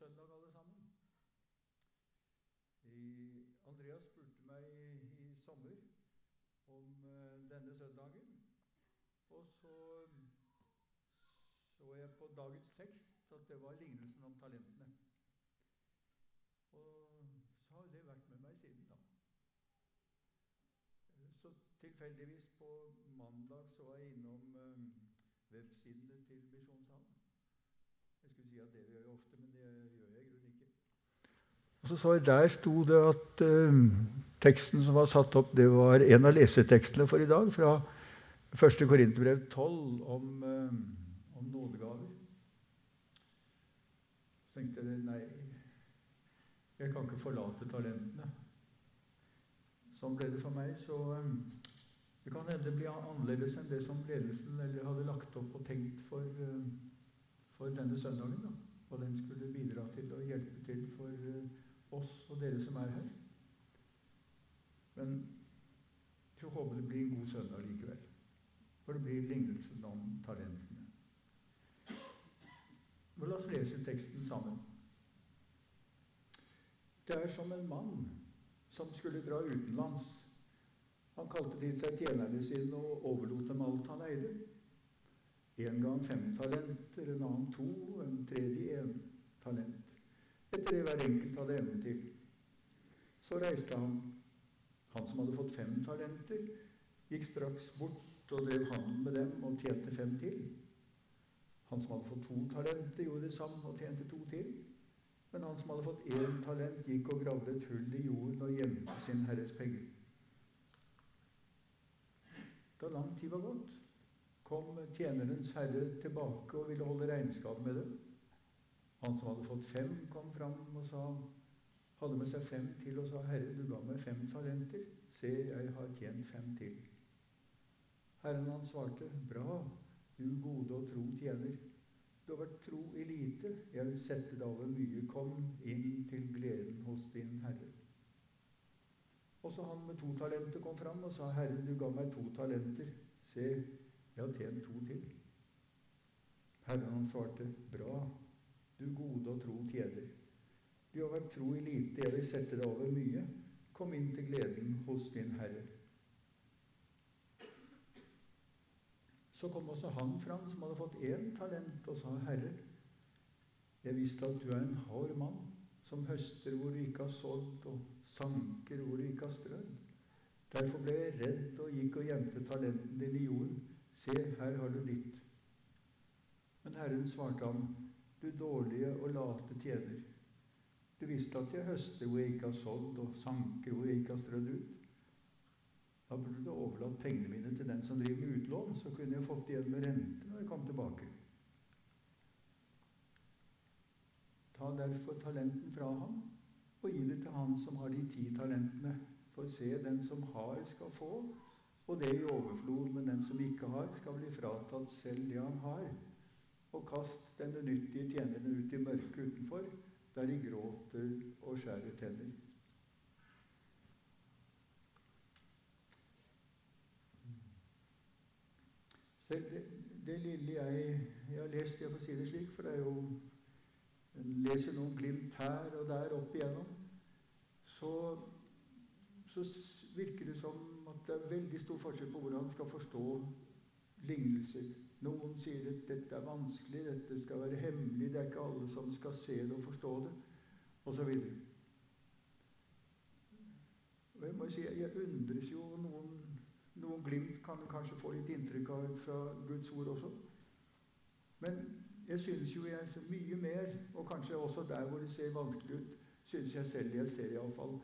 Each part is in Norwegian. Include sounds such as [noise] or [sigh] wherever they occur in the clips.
søndag, alle sammen. Andreas spurte meg i, sommer om uh, denne søndagen. Og så så jeg på dagens tekst at det var lignelsen om talentene. Og så har det vært med meg siden da. Så tilfeldigvis på mandag så var jeg innom uh, websidene til Misjonshallen. Si at det gjør jeg ofte, men det gjør jeg i grunnen ikke. Og så sa jeg Der sto det at eh, teksten som var satt opp, det var en av lesetekstene for i dag, fra 1. Korinterbrev 12 om, eh, om nådegaver. Så tenkte jeg nei, jeg kan ikke forlate talentene. Sånn ble det for meg. Så Eh, det kan hende det blir annerledes enn det som ledelsen eller hadde lagt opp og tenkt for. For denne søndagen. Da. Og den skulle bidra til å hjelpe til for uh, oss og dere som er her. Men jeg håper det blir en god søndag likevel. For det blir lignelsen om talentene. Men la oss lese teksten sammen. Det er som en mann som skulle dra utenlands. Han kalte til seg tjenerne sine og overlot dem alt han eide. En gang fem talenter, en annen to, og en tredje én talent. Etter det hver enkelt hadde evne til. Så reiste han. Han som hadde fått fem talenter, gikk straks bort og drev handel med dem og tjente fem til. Han som hadde fått to talenter, gjorde det samme og tjente to til. Men han som hadde fått én talent, gikk og gravde et hull i jorden og gjemte sin herres penger. Da lang tid var gått, kom tjenerens herre tilbake og ville holde regnskap med dem. Han som hadde fått fem, kom fram og sa, hadde med seg fem til og sa, 'Herre, du ga meg fem talenter. Se, jeg har tjent fem til.' Herren han svarte, 'Bra, du gode og tro tjener. Du har vært tro i lite. Jeg vil sette deg over mye. Kom inn til gleden hos din Herre.' Også han med to talenter kom fram og sa, 'Herre, du ga meg to talenter. Se, jeg har tjent to til. Herren han svarte, Bra, du gode og tro tjener. Du har vært tro i lite, jeg vil sette deg over mye. Kom inn til gleden hos din Herre. Så kom også han fram som hadde fått én talent, og sa, Herre, jeg visste at du er en hard mann, som høster hvor du ikke har solgt, og sanker hvor du ikke har strødd. Derfor ble jeg redd og gikk og gjemte talenten din i jorden. Se, her har du ditt. Men Herren svarte ham, du dårlige og late tjener. Du visste at jeg høster hvor jeg ikke har sådd, og sanker hvor jeg ikke har strødd ut. Da burde du overlatt pengene mine til den som driver med utlån, så kunne jeg fått igjen med rente når jeg kom tilbake. Ta derfor talenten fra ham og gi det til han som har de ti talentene. For se, den som har, skal få, og det i overflod, men den som ikke har, skal bli fratatt selv det han har. Og kast den unyttige tjeneren ut i mørket utenfor, der de gråter og skjærer tenner. Det, det lille jeg, jeg har lest, jeg får si det slik, for det er jo en leser noen glimt her og der opp igjennom, så, så virker det som det er veldig stor forskjell på hvordan man skal forstå lignelser. Noen sier at dette er vanskelig, dette skal være hemmelig, det er ikke alle som skal se det og forstå det, osv. Jeg må si, jeg undres jo noen, noen glimt kan kanskje få litt inntrykk av fra Guds ord også. Men jeg synes jo jeg mye mer, og kanskje også der hvor det ser vanskelig ut, synes jeg selv jeg ser iallfall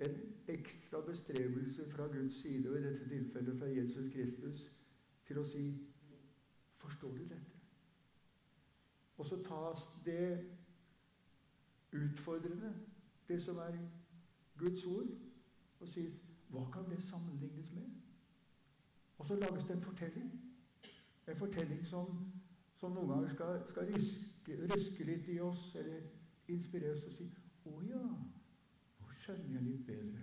en ekstra bestrebelse fra Guds side, og i dette tilfellet fra Jesus Kristus, til å si Forstår du dette? Og så tas det utfordrende, det som er Guds ord, og sies Hva kan det sammenlignes med? Og så lages det en fortelling. En fortelling som, som noen ganger skal, skal ryske, ryske, litt i oss, eller inspirere oss til å si Å ja, skjønner jeg litt bedre.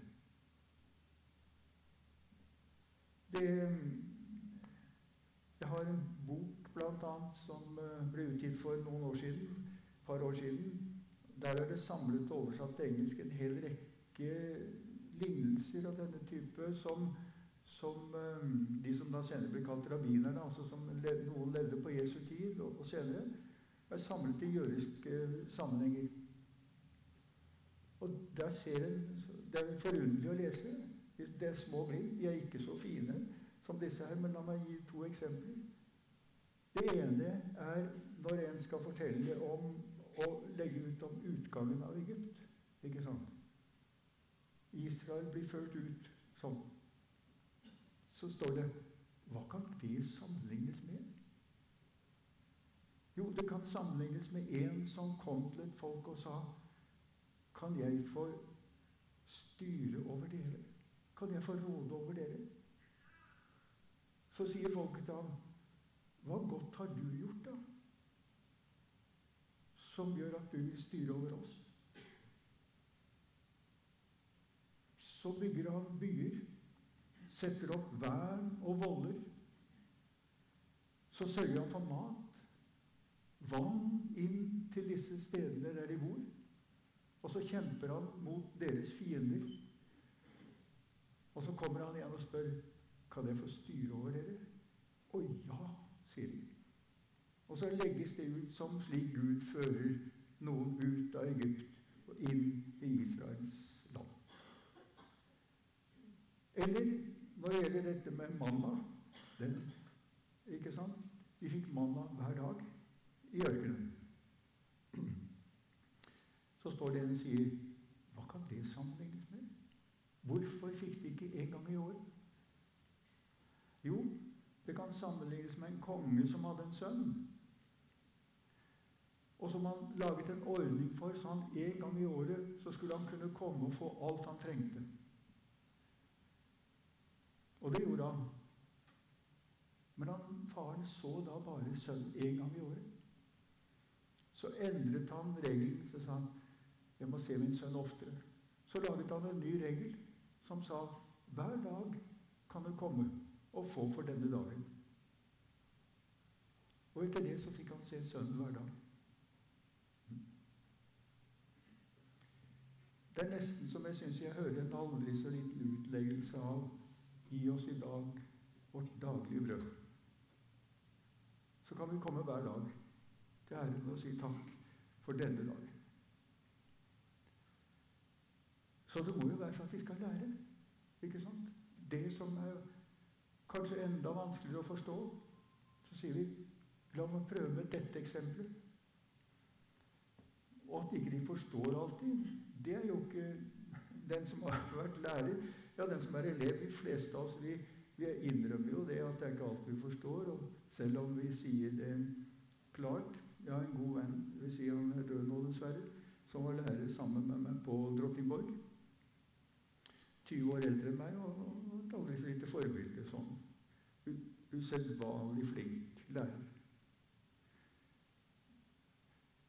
Det, jeg har en bok annet, som eh, ble utgitt for noen år siden, et par år siden. Der er det samlet og oversatt til engelsk en hel rekke lignelser av denne type som, som de som da senere ble kalt rabbinerne, altså som noen levde på Jesu tid og, og senere, er samlet i jødiske sammenhenger. Og da ser en, Det er forunderlig å lese. Det er små glimt. De er ikke så fine som disse her, men la meg gi to eksempler. Det ene er når en skal fortelle om å legge ut om utgangen av Egypt. Ikke sant? Israel blir ført ut sånn. Så står det Hva kan det sammenlignes med? Jo, det kan sammenlignes med en som kom til et folk og sa Kan jeg få styre over dere? Kan jeg få råde over dere? Så sier folket til ham Hva godt har du gjort, da? Som gjør at du vil styre over oss? Så bygger han byer, setter opp vern og voller. Så sørger han for mat, vann inn til disse stedene der de bor. Og så kjemper han mot deres fiender. Og så kommer han igjen og spør kan jeg få styre over dere. Å ja, sier de. Og så legges det ut som slik Gud fører noen ut av Egypt og inn i Israels land. Eller når det gjelder dette med manna den, ikke sant? De fikk manna hver dag i ørkenen. Så står det en og sier Hva kan det sammenlignes med? Hvorfor fikk de ikke en gang i året? Jo, det kan sammenlignes med en konge som hadde en sønn. Og som han laget en ordning for, så han en gang i året så skulle han kunne komme og få alt han trengte. Og det gjorde han. Men han, faren så da bare sønnen en gang i året. Så endret han regelen. Så sa han jeg må se min sønn oftere. Så laget han en ny regel som sa hver dag kan du komme og få for denne dagen. Og etter det så fikk han se sønnen hver dag. Det er nesten som jeg syns jeg hører en aldri så liten utleggelse av Gi oss i dag vårt daglige brød. Så kan vi komme hver dag til Herren og si takk for denne dagen. Så det må jo være for at vi skal lære. Ikke sant? Det som er kanskje enda vanskeligere å forstå, så sier vi la meg prøve med dette eksempelet. Og at ikke de forstår alltid, det er jo ikke den som har vært lærer. Ja, den som er elev. De fleste av oss vi, vi innrømmer jo det at det er ikke alt vi forstår. Og selv om vi sier det klart Jeg har en god venn, det vil si han er død nå dessverre, som var lærer sammen med meg på Drottingborg. 20 år eldre enn meg og, et aldri så lite forbilde. Sånn usedvanlig flink lærer.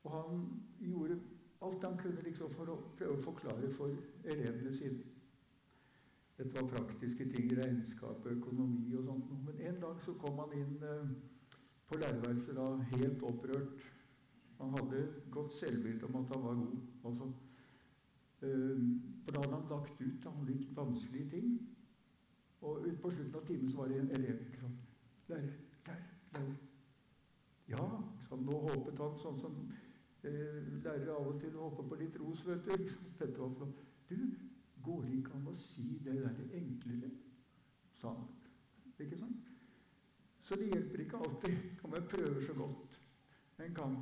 Og han gjorde alt han kunne liksom for å prøve å forklare for elevene sine. Dette var praktiske ting, regnskap, økonomi og sånt. Men en dag så kom han inn eh, på lærerværelset helt opprørt. Han hadde godt selvbilde om at han var god. Også. Eh, for da hadde han lagt ut han litt vanskelige ting. Og ut på slutten av timen så var det en elev sånn, Lærer, lærer, lærer. Ja, så nå håpet han sånn som eh, lærere av og til håper på litt ros, vet du. Dette var flott. Du, går det ikke an å si det der enklere? sa han. Ikke sant? Så det hjelper ikke alltid om jeg prøver så godt en kan.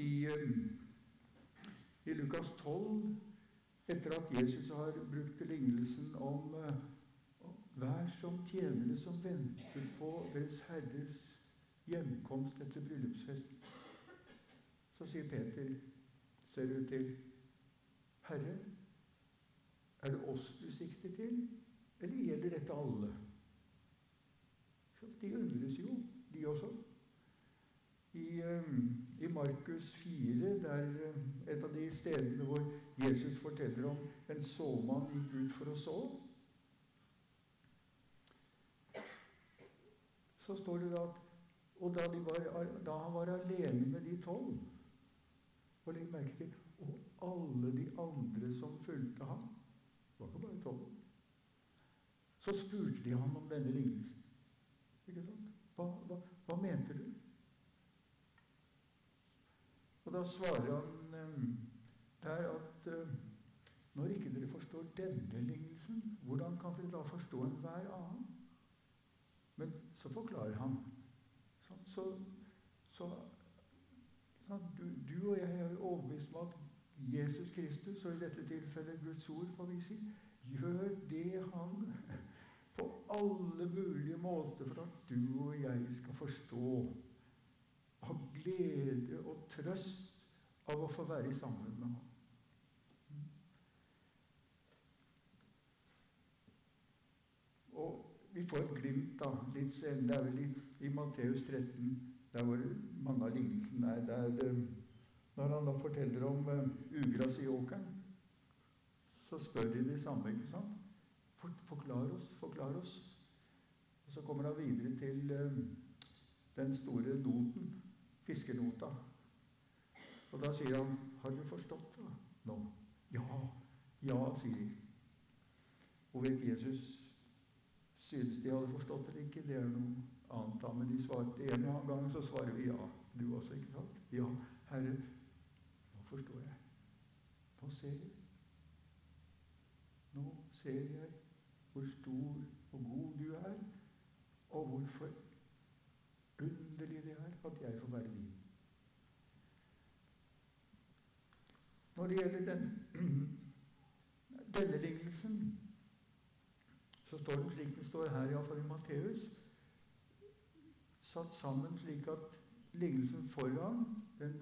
I, i Lukas 12, etter at Jesus har brukt lignelsen om Vær som tjenere som venter på Deres Herres hjemkomst etter bryllupsfesten. Så sier Peter, ser du til, Herre, er det oss du sikter til, eller gjelder dette alle? Så de undres jo, de også. I, um, i Markus 4, det er et av de stedene hvor Jesus forteller om en såmann gikk ut for å så, så står det at Og da, var, da han var alene med de tolv, Og legg merke til Og alle de andre som fulgte ham, det var ikke bare tolv, så spurte de ham om denne lignelsen. Ikke sant? Hva, hva, hva mente du? Og da svarer han der at um, når ikke dere forstår denne lignelsen, hvordan kan dere da forstå enhver annen? Men så forklarer han. Sånn, så, så sånn, du, du, og jeg er overbevist om at Jesus Kristus, og i dette tilfellet Guds ord, får vi si, gjør det han på alle mulige måter for at du og jeg skal forstå. Ha glede og trøst av å få være sammen med ham. Og vi får et glimt da, litt senere. Det er vel i, i Matteus 13, der hvor mange av lignelsene er. Der det, når han da forteller om uh, ugras i åkeren, så spør de det samme. ikke sant? For, forklar oss, forklar oss. Og Så kommer han videre til uh, den store noten, fiskenota. Og da sier han, 'Har du forstått det nå?' Ja. Ja, sier de. Og vet Jesus synes de hadde forstått det ikke, det er noe annet. da, Men de svarte en gang, så svarer vi ja. Du også, ikke sant? Ja, Herre, nå forstår jeg. Nå ser jeg. Nå ser jeg hvor stor og god du er, og hvorfor underlig det er at jeg får være din. Når det gjelder den, denne lignelsen så står den slik den står her, iallfall i Matteus, satt sammen slik at lignelsen foran den,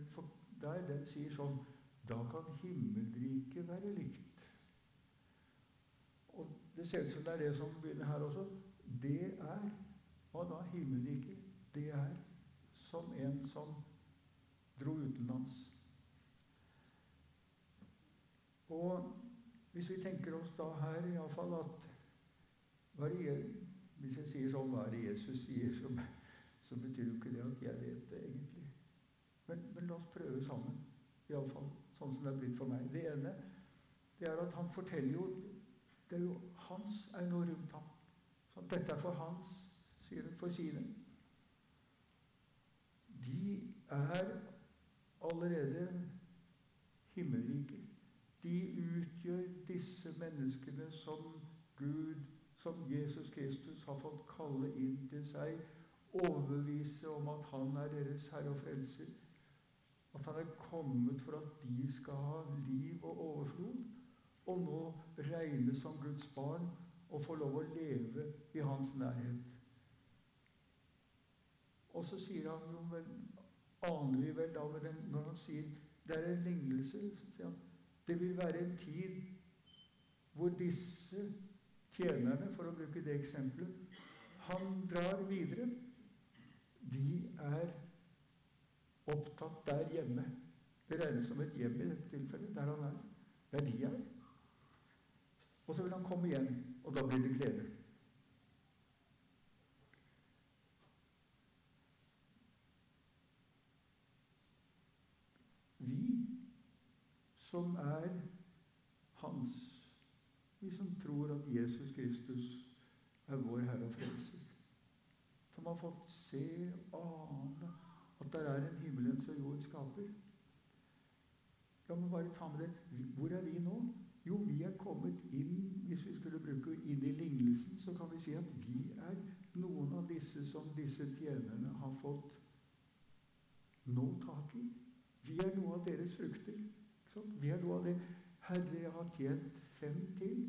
der, den sier sånn Da kan himmelriket være likt. Og Det ser ut som det er det som begynner her også. Det er Hva da? Himmelriket. Det er som en som dro utenlands. Og hvis vi tenker oss da her iallfall at hva det, hvis jeg sier sånn hva er det Jesus sier, så, så betyr jo ikke det at jeg vet det egentlig. Men, men la oss prøve sammen, iallfall sånn som det er blitt for meg. Det ene det er at han forteller jo Det er jo hans er noe rundt ham. Så dette er for hans, sier han, for sine. De er allerede himmelrike. De utgjør disse menneskene som Gud som Jesus Kristus har fått kalle inn til seg, overbevise om at han er deres herre og frelser. At han er kommet for at de skal ha liv og overflod, og nå regnes som Guds barn og få lov å leve i hans nærhet. Og så sier han jo vel, aner vi vel da den, når han sier det er en lignelse så sier han, Det vil være en tid hvor disse tjenerne, for å bruke det eksempelet, han drar videre. De er opptatt der hjemme. Det regnes som et hjem i dette tilfellet, der han er. Der de er. Og så vil han komme igjen, og da blir det glede. Vi som er hans vi som tror at Jesus Kristus er vår Herre og Frelser. Som har fått se og ane at det er en himmelens og jord skaper. La meg bare ta med det. Hvor er vi nå? Jo, vi er kommet inn Hvis vi skulle bruke inn i lignelsen, så kan vi si at vi er noen av disse som disse tjenerne har fått nå tak i. Vi er noe av deres frukter. Vi er noe av det Herre jeg har tjent fem til.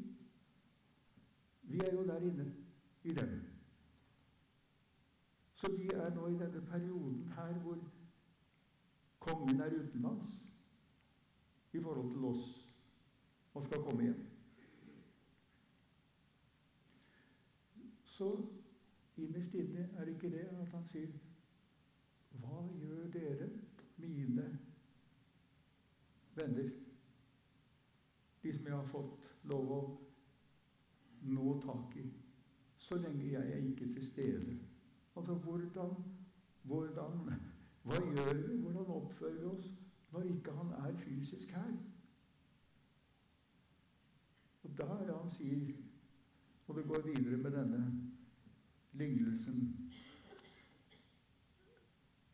Vi er jo der inne i dem. Så vi er nå i denne perioden her hvor kongen er utenlands i forhold til oss og skal komme igjen. Så innerst inne er det ikke det at han sier Hva gjør dere, mine venner? De som jeg har fått lov å nå tak i. Så lenge jeg er ikke til stede. Altså hvordan, hvordan Hva gjør vi? Hvordan oppfører vi oss når ikke han er fysisk her. Og da er det han sier, og det går videre med denne lignelsen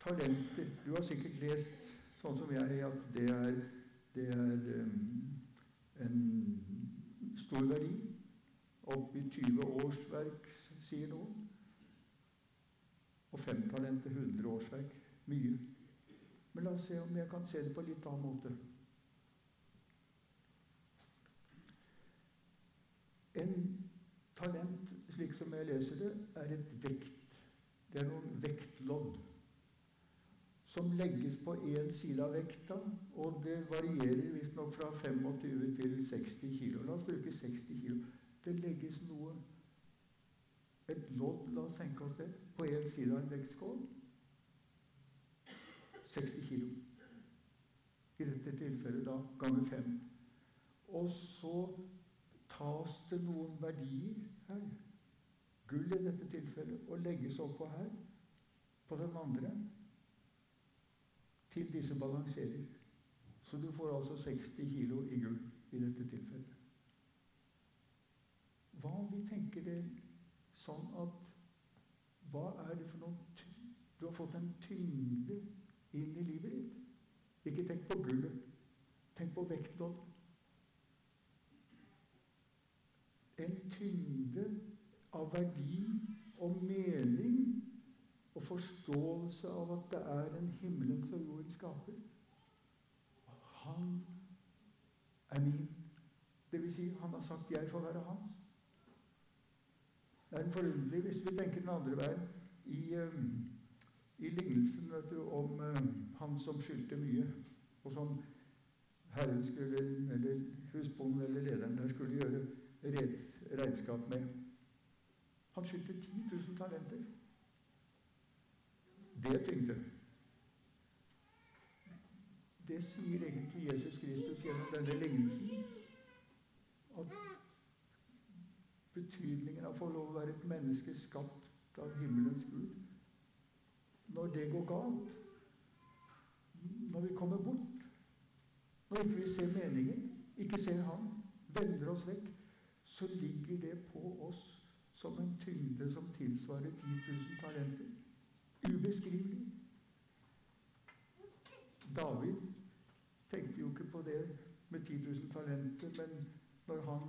Talenter Du har sikkert lest sånn som jeg, at det er, det er um, en stor verdi. Opp i 20 årsverk, sier noen. Og fem talenter 100 årsverk. Mye. Men la oss se om jeg kan se det på en litt annen måte. En talent, slik som jeg leser det, er et vekt. Det er noen vektlodd som legges på én side av vekta, og det varierer visstnok fra 25 til 60 kg. La oss bruke 60 kg. Det legges noe Et lodd, la oss tenke oss det, på én side av en vektskål. 60 kg. I dette tilfellet da ganger 5. Og så tas det noen verdier her, gull i dette tilfellet, og legges oppå her, på den andre, til disse balanserer. Så du får altså 60 kilo i gull i dette tilfellet. Hva om vi tenker det sånn at Hva er det for noe Du har fått en tyngde inn i livet ditt. Ikke tenk på gullet. Tenk på vektlodd. En tyngde av verdi og mening og forståelse av at det er en himmelens og jordens skaper. Han er min. Det vil si, han har sagt 'jeg får være hans'. Det er en forunderlig hvis vi tenker den andre veien. I, um, i lignelsen vet du, om um, han som skyldte mye, og som Herren skulle, eller husbonden eller lederen der skulle gjøre regnskap med. Han skyldte 10 000 talenter. Det tyngde. Det sier egentlig Jesus Kristus gjennom denne lignelsen. At betydningen av å få lov å være et menneske skapt av himmelens Gud Når det går galt, når vi kommer bort, når ikke vi ser meningen, ikke ser Han, vender oss vekk, så ligger det på oss som en tyngde som tilsvarer 10 000 talenter. Ubeskrivelig. David tenkte jo ikke på det med 10 000 talenter, men når han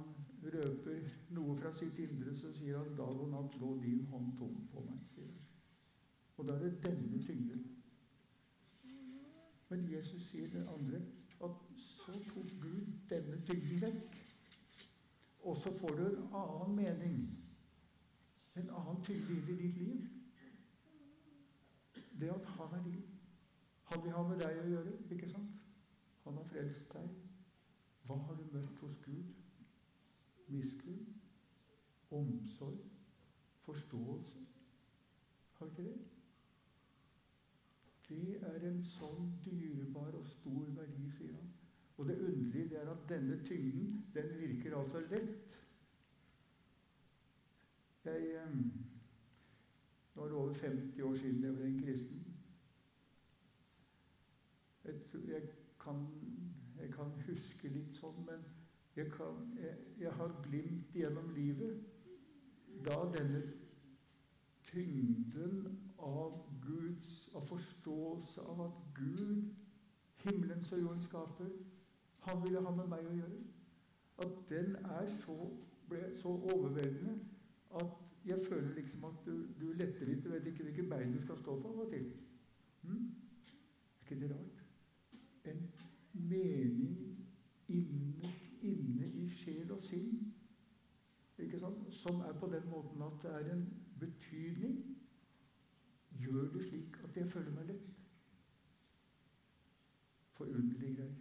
røper noe fra sitt indre, så sier han 'dag og natt lå din hånd tom på meg'. Og da er det denne tyngden. Men Jesus sier det andre at så tok Gud denne tyngden vekk. Og så får du en annen mening, en annen tyngde inn i ditt liv. Det at han er din. Han vil ha med deg å gjøre, ikke sant? Han har frelst deg. Hva har du møtt hos Gud? Miskunn? Omsorg? Forståelse? Har ikke det? Det er en sånn dyrebar og stor verdi, sier han. Og det underlige er at denne tyngden, den virker altså lett. Jeg eh, Er det over 50 år siden jeg ble en kristen. Jeg, jeg, kan, jeg kan, huske litt sånn, men jeg, kan, jeg har glimt gjennom livet da denne tyngden av Guds av forståelse av at Gud, himmelens og jordens skaper, han ville ha med meg å gjøre. At den er så, ble så overveldende at jeg føler liksom at du, du letter litt. Du vet ikke hvilke bein du skal stå på av og til. Hmm? Er ikke det rart? En mening inne, inne i sjel og sinn ikke sant? som er på den måten at det er en betydning, gjør det slik at jeg føler meg lett. Forunderlige greier.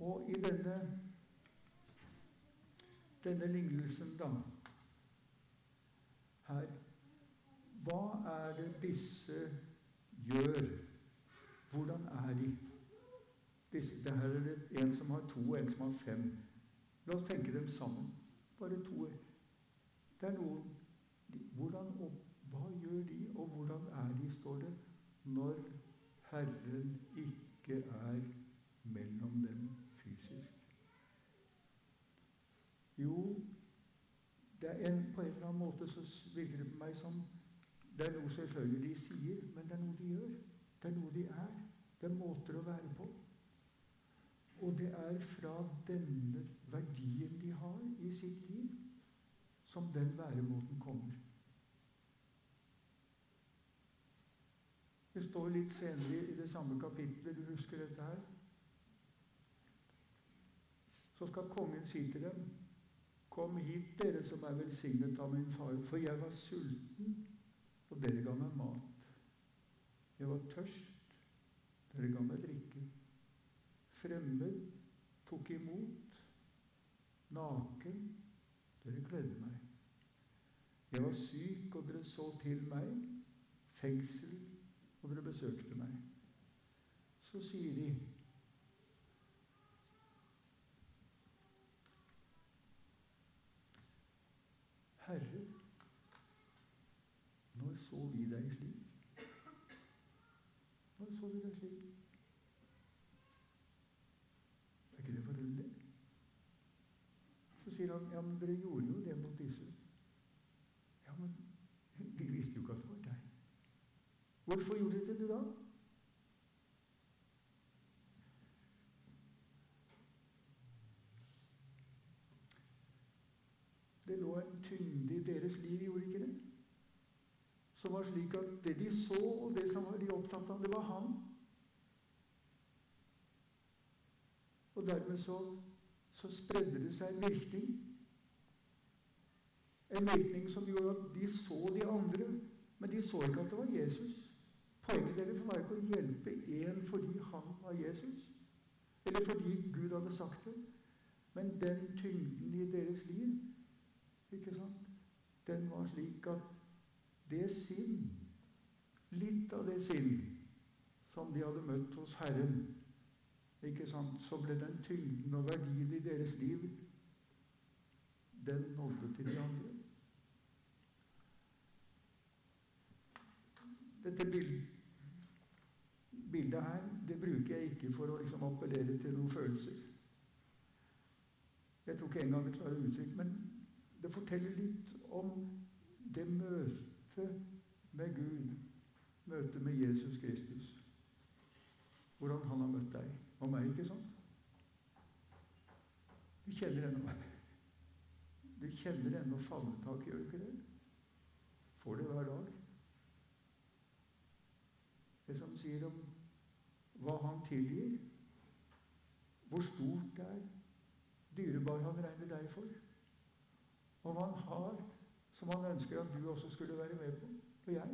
Og i denne, denne lignelsen, da her Hva er det disse gjør? Hvordan er de? Disse, det her er det en som har to, og en som har fem. La oss tenke dem sammen. Bare to. Det er noe hvordan, og Hva gjør de, og hvordan er de, står det, når Herren ikke er mellom dem fysisk. Jo, det en, på en eller annen måte så virker det på meg som det er noe selvfølgelig de sier, men det er noe de gjør. Det er noe de er. Det er måter å være på. Og det er fra denne verdien de har i sitt liv, som den væremåten kommer. Det står litt senere i det samme kapitlet, du husker dette her. Så skal kongen si til dem Kom hit, dere som er velsignet av min far, for jeg var sulten, og dere ga meg mat. Jeg var tørst, dere ga meg drikke. Fremmed tok imot. Naken, dere kledde meg. Jeg var syk, og dere så til meg. Fengsel, og dere besøkte meg. Så sier de Herre, når så vi deg slik? Når så vi deg slik? Er ikke det forunderlig? Så sier han ja, men dere gjorde jo det mot disse. Ja, men vi visste jo ikke at det var deg. Hvorfor gjorde dere det da? Det lå en tyngde i deres liv, gjorde ikke det? Som var slik at det de så, og det som de opptatt av, det var han. Og dermed så, så spredde det seg en virkning. En virkning som gjorde at de så de andre, men de så ikke at det var Jesus. Poenget deres var ikke å hjelpe én fordi han var Jesus, eller fordi Gud hadde sagt det, men den tyngden i deres liv ikke sant? Den var slik at det sinn, litt av det sinn som de hadde møtt hos Herren, ikke sant? så ble den tyngden og verdien i deres liv den nådde til de andre. Dette bildet her det bruker jeg ikke for å liksom appellere til noen følelser. Jeg tror ikke engang det klarer uttrykk, men det forteller litt om det møtet med Gud, møtet med Jesus Kristus. Hvordan han har møtt deg og meg, ikke sant? Du kjenner ennå Du kjenner ennå favnetaket, gjør du ikke det? Får det hver dag. Det som sier om hva han tilgir, hvor stort det er, dyrebar han regner deg for og hva han har som han ønsker at du også skulle være med på, og jeg.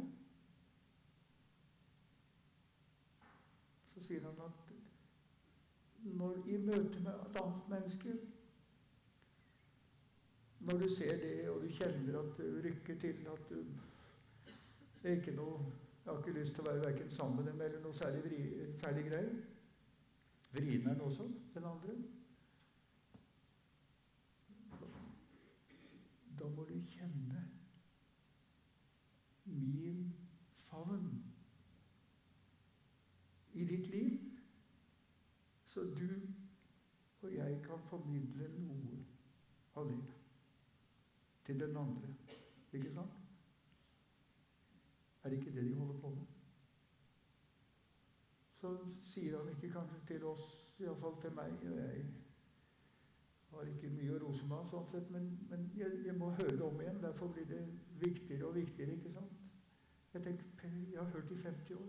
Så sier han at når i møte med et annet menneske Når du ser det, og du kjenner at du rykker til, at du det er ikke noe, Jeg har ikke lyst til å være verken sammen med dem eller noe særlig, vri, særlig greier. Vrien er den også, den andre. Da må du kjenne min favn i ditt liv, så du og formidle noe av det til den andre. Ikke sant? Er det ikke det de holder på med? Så sier han ikke kanskje til oss, iallfall til meg jeg har ikke mye å rose meg sånn sett, men, men jeg, jeg, må høre det om igjen. Derfor blir det viktigere og viktigere. ikke sant? Jeg tenker, jeg har hørt i 50 år.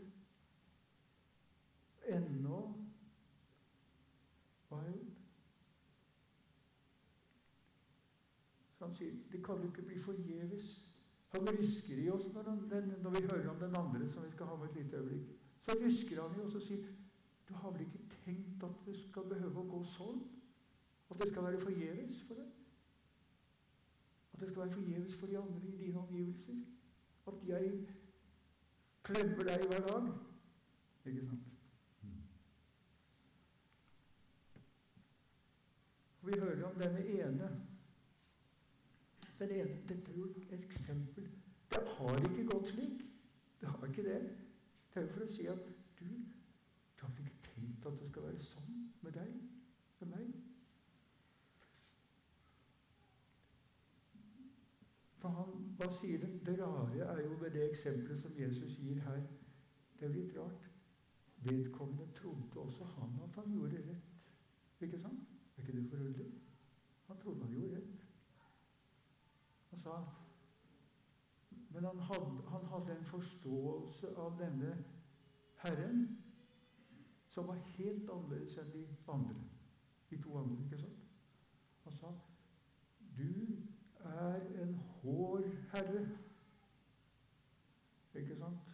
Ennå hva har jeg gjort? Så han sier det kan jo ikke bli forgjeves. Han rysker i oss når, han, den, når, vi hører om den andre som vi skal ha med et lite øyeblikk. Så rysker han i oss og sier du har vel ikke tenkt at det skal behøve å gå sånn? At det skal være forgjeves for deg. At det skal være forgjeves for de andre i dine omgivelser. At jeg klemmer deg hver dag. Ikke sant? Vi hører om denne ene. Den ene dette er jo et eksempel. Det har ikke gått slik. Det har ikke det. Det er jo for å si at du, du har ikke tenkt at det skal være sånn med deg, med meg. For han, hva sier det? Det rare er jo ved det eksempelet som Jesus gir her. Det er litt rart. Vedkommende trodde også han at han gjorde rett. Ikke sant? Er ikke det forunderlig? Han trodde han gjorde rett. Sa Men han hadde, han hadde en forståelse av denne Herren som var helt annerledes enn de andre. De to andre, ikke sant? Han sa Du er en hård herre. Ikke sant?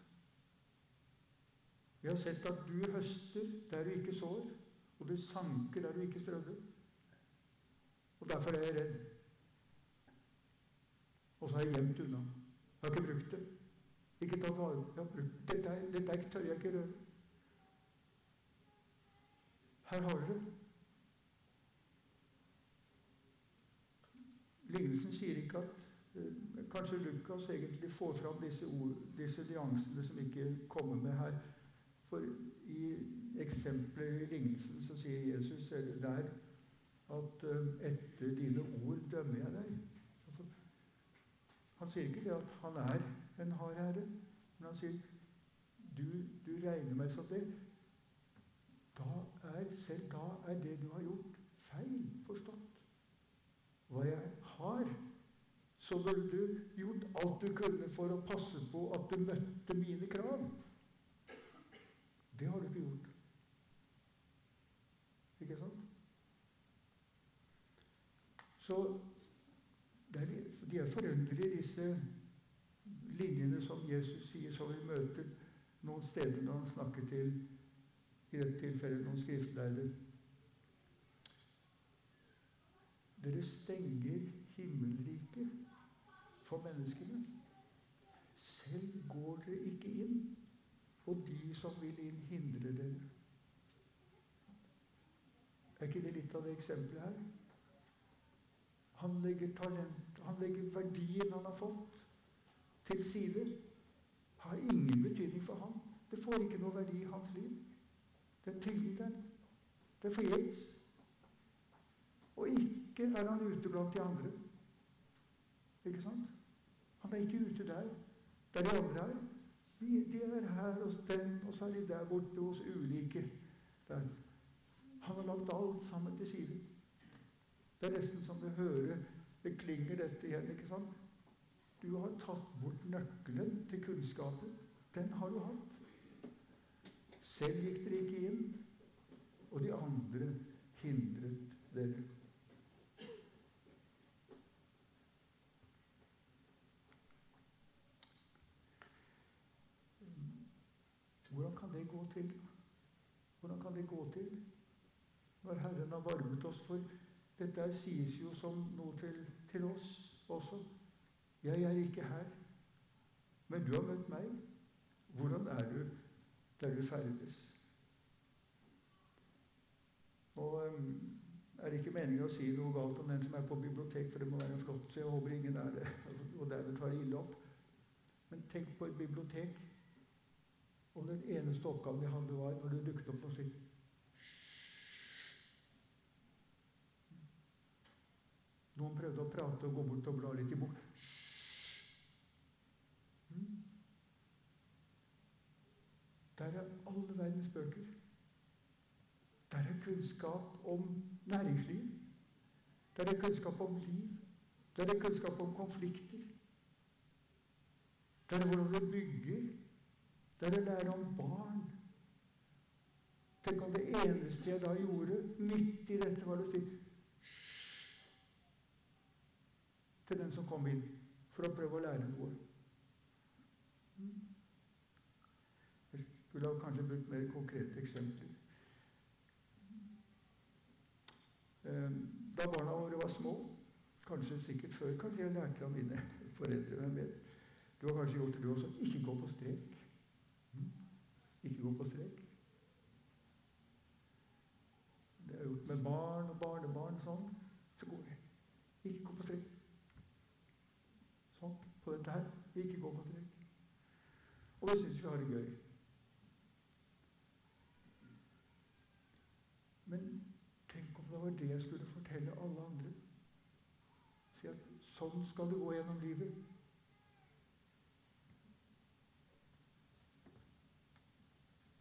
Vi har sett at du høster der du ikke sår, og du sanker der du ikke strødde. Og derfor er jeg redd. Og så har jeg gjemt unna. Jeg har ikke brukt det. Ikke tatt vare på det. Dette, dette tør jeg ikke røre. Her har dere Lignelsen sier ikke at eh, Kanskje Lukas egentlig får fram disse, ord, disse nyansene som ikke kommer med her. For i eksempelet i lignelsen så sier Jesus der at uh, etter dine ord dømmer jeg deg. Han sier ikke det at han er en hard herre, men han sier du, du regner meg som det. Da er, selv da er det du har gjort, feil forstått. Hva jeg har, så burde du gjort alt du kunne for å passe på at du møtte mine krav. Det har du ikke gjort. Ikke sant? Så de er disse linjene som Jesus sier, som vi møter noen steder når han snakker til i dette tilfellet noen skriftlærde. Dere stenger himmelriket for menneskene. Selv går dere ikke inn og de som vil inn, hindrer dere. Er ikke det litt av det eksempelet her? Han legger talent, han legger verdien han har fått, til side. Har ingen betydning for ham. Det får ikke noe verdi i hans liv. Det er tydelig, Det er forgjeves. Og ikke er han ute blant de andre. Ikke sant? Han er ikke ute der, der de andre er. De er her hos den, og så er de der borte hos ulike. Der. Han har lagt alt sammen til side. Det er nesten som det hører Det klinger dette igjen. ikke sant? Du har tatt bort nøkkelen til kunnskapen. Den har du hatt. Selv gikk dere ikke inn, og de andre hindret dere. Hvordan kan det gå til? Hvordan kan det gå til når Herren har varmet oss for Dette sies jo som noe til, til oss også. Jeg er ikke her, men du har møtt meg. Hvordan er du der du ferdes? Og um, er det ikke meningen å si noe galt om den som er på bibliotek, for det må være flott, så jeg håper ingen er det, [laughs] og dermed tar det ille opp. Men tenk på et bibliotek og den eneste oppgaven de hadde, var når det dukket opp noe sitt. Noen prøvde å prate og gå bort og bla litt i bok. Mm. Der er alle verdens bøker. Der er kunnskap om næringsliv. Der er kunnskap om liv. Der er kunnskap om konflikter. Der er hvordan du bygger Der er lære om barn. Tenk om det eneste jeg da gjorde midt i dette, var å si til den som kom inn, for å prøve å lære noe. Jeg skulle kanskje brukt mer konkrete eksempler. Ehm, da barna våre var små, kanskje sikkert før, kanskje jeg lærte av mine foreldre hvem vet. Du har kanskje gjort det, du også. Ikke gå på strek. Ikke gå på strek. Det er gjort med barn og barnebarn sånn. Så går vi. Ikke gå på strek. Sånn. På dette her. Ikke gå på strek. Og vi syns vi har det gøy. Men tenk om det var det jeg skulle fortelle alle andre. Si at sånn skal du gå gjennom livet.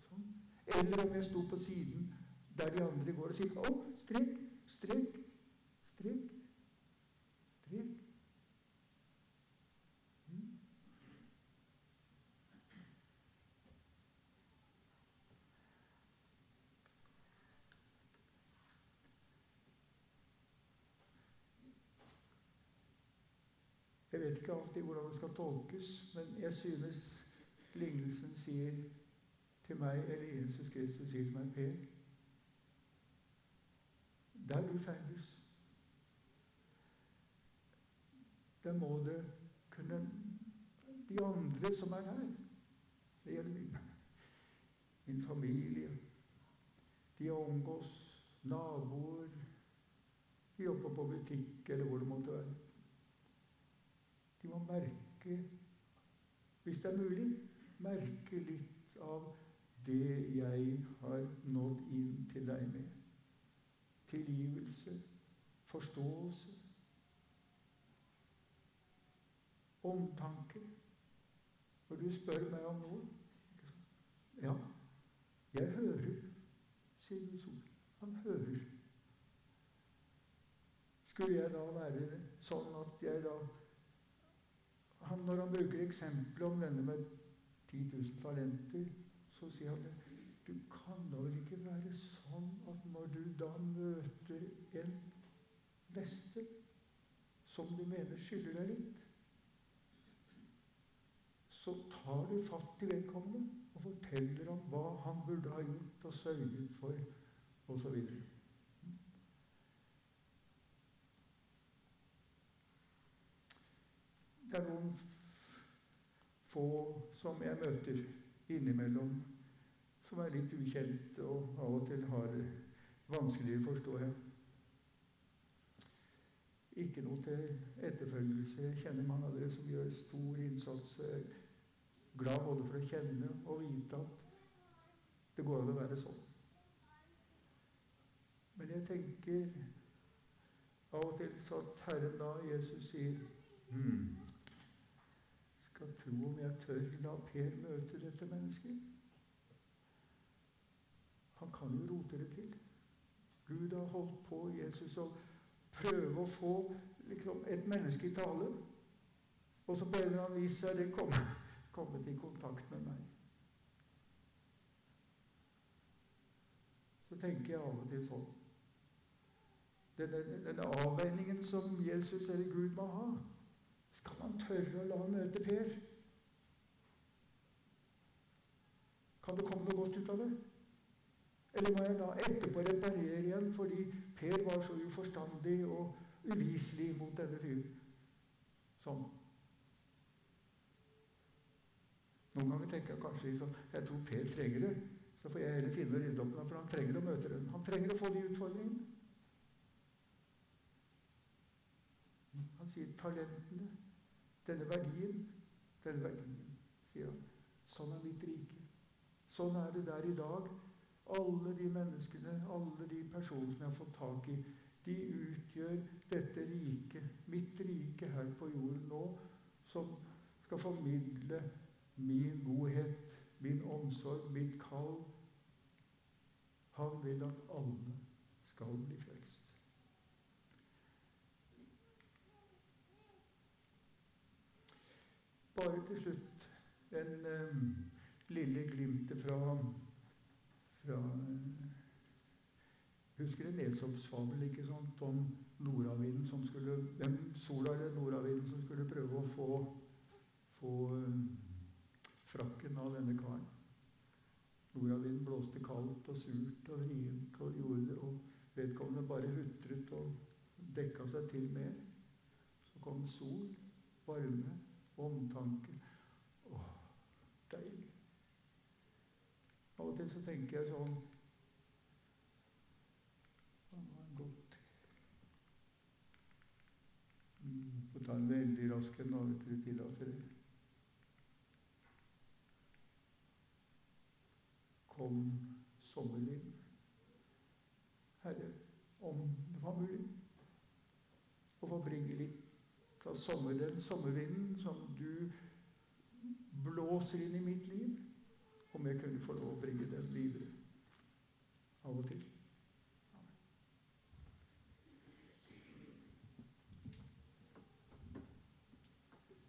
Sånn. Eller om jeg sto på siden der de andre går og sier Å, strekk, strek, strek, strek. Mm. Jeg vet ikke alltid hvordan det skal tolkes, men jeg synes lignelsen sier til meg, eller Jesus Kristus sier til meg, Per Der du ferdes, der må det kunne De andre som er her. Det gjelder min, min familie, de jeg omgås, naboer, de jobber på butikk eller hvor det måtte være. Merke, hvis det er mulig, merke litt av det jeg har nådd inn til deg med. Tilgivelse, forståelse, omtanke. Når du spør meg om noe Ja, jeg hører, sier Guds ord. Han hører. Skulle jeg da være sånn at jeg da han, Når han bruker eksempelet om denne med 10 000 talenter, så sier han det. Du kan da vel ikke være sånn at når du da møter en neste som du mener skylder deg litt, så tar du fatt i vedkommende og forteller om hva han burde ha gjort og sørget for, osv. Det er noen få som jeg møter innimellom, som er litt ukjente og av og til har vanskeligere, forstår jeg. Ikke noe til etterfølgelse. Jeg kjenner mange av dere som gjør stor innsats. Jeg er glad både for å kjenne og vite at det går an å være sånn. Men jeg tenker av og til at Herren da, Jesus, sier hmm, tro om jeg tør la Per møte dette mennesket. Han kan jo rote det til. Gud har holdt på, Jesus, å prøve å få liksom, et menneske i tale. Og så på en eller annen vis er det kommet, [laughs] kommet i kontakt med meg. Så tenker jeg av og til sånn Denne, denne avveiningen som Jesus eller Gud må ha. Skal man tørre å la møte Per? Kan det komme noe godt ut av det? Eller må jeg da etterpå reparere igjen fordi Per var så uforstandig og uviselig mot denne fyren? Sånn. Noen ganger tenker jeg kanskje sånn Jeg tror Per trenger det. Så får jeg heller finne og rydde opp for han trenger å møte den. Han trenger å få de utfordringene. Han sier 'talentene'. Denne verdien, denne verdien, sier han. Sånn er mitt rike. Sånn er det der i dag. Alle de menneskene, alle de personene som jeg har fått tak i, de utgjør dette riket, mitt rike her på jorden nå, som skal formidle min godhet, min omsorg, mitt kall. Han vil at alle skal bli frelst. Bare til slutt en um, lille glimte fra, fra Husker du Nesops ikke sant, om nordavinden som skulle hvem, Sola eller nordavinden som skulle prøve å få, få um, frakken av denne karen. Nordavinden blåste kaldt og surt og vrient og gjorde det, og vedkommende bare hutret og dekka seg til mer. Så kom sol, varme, omtanke. Å, deilig. Av og til så tenker jeg sånn. Mm, Får ta en veldig rask en, hvis dere tillater det. Kom sommerliv. Herre, om det var mulig. Å få bringe litt av sommer, den sommervinden som du blåser inn i mitt liv. Om jeg kunne få lov å bringe den videre av og til.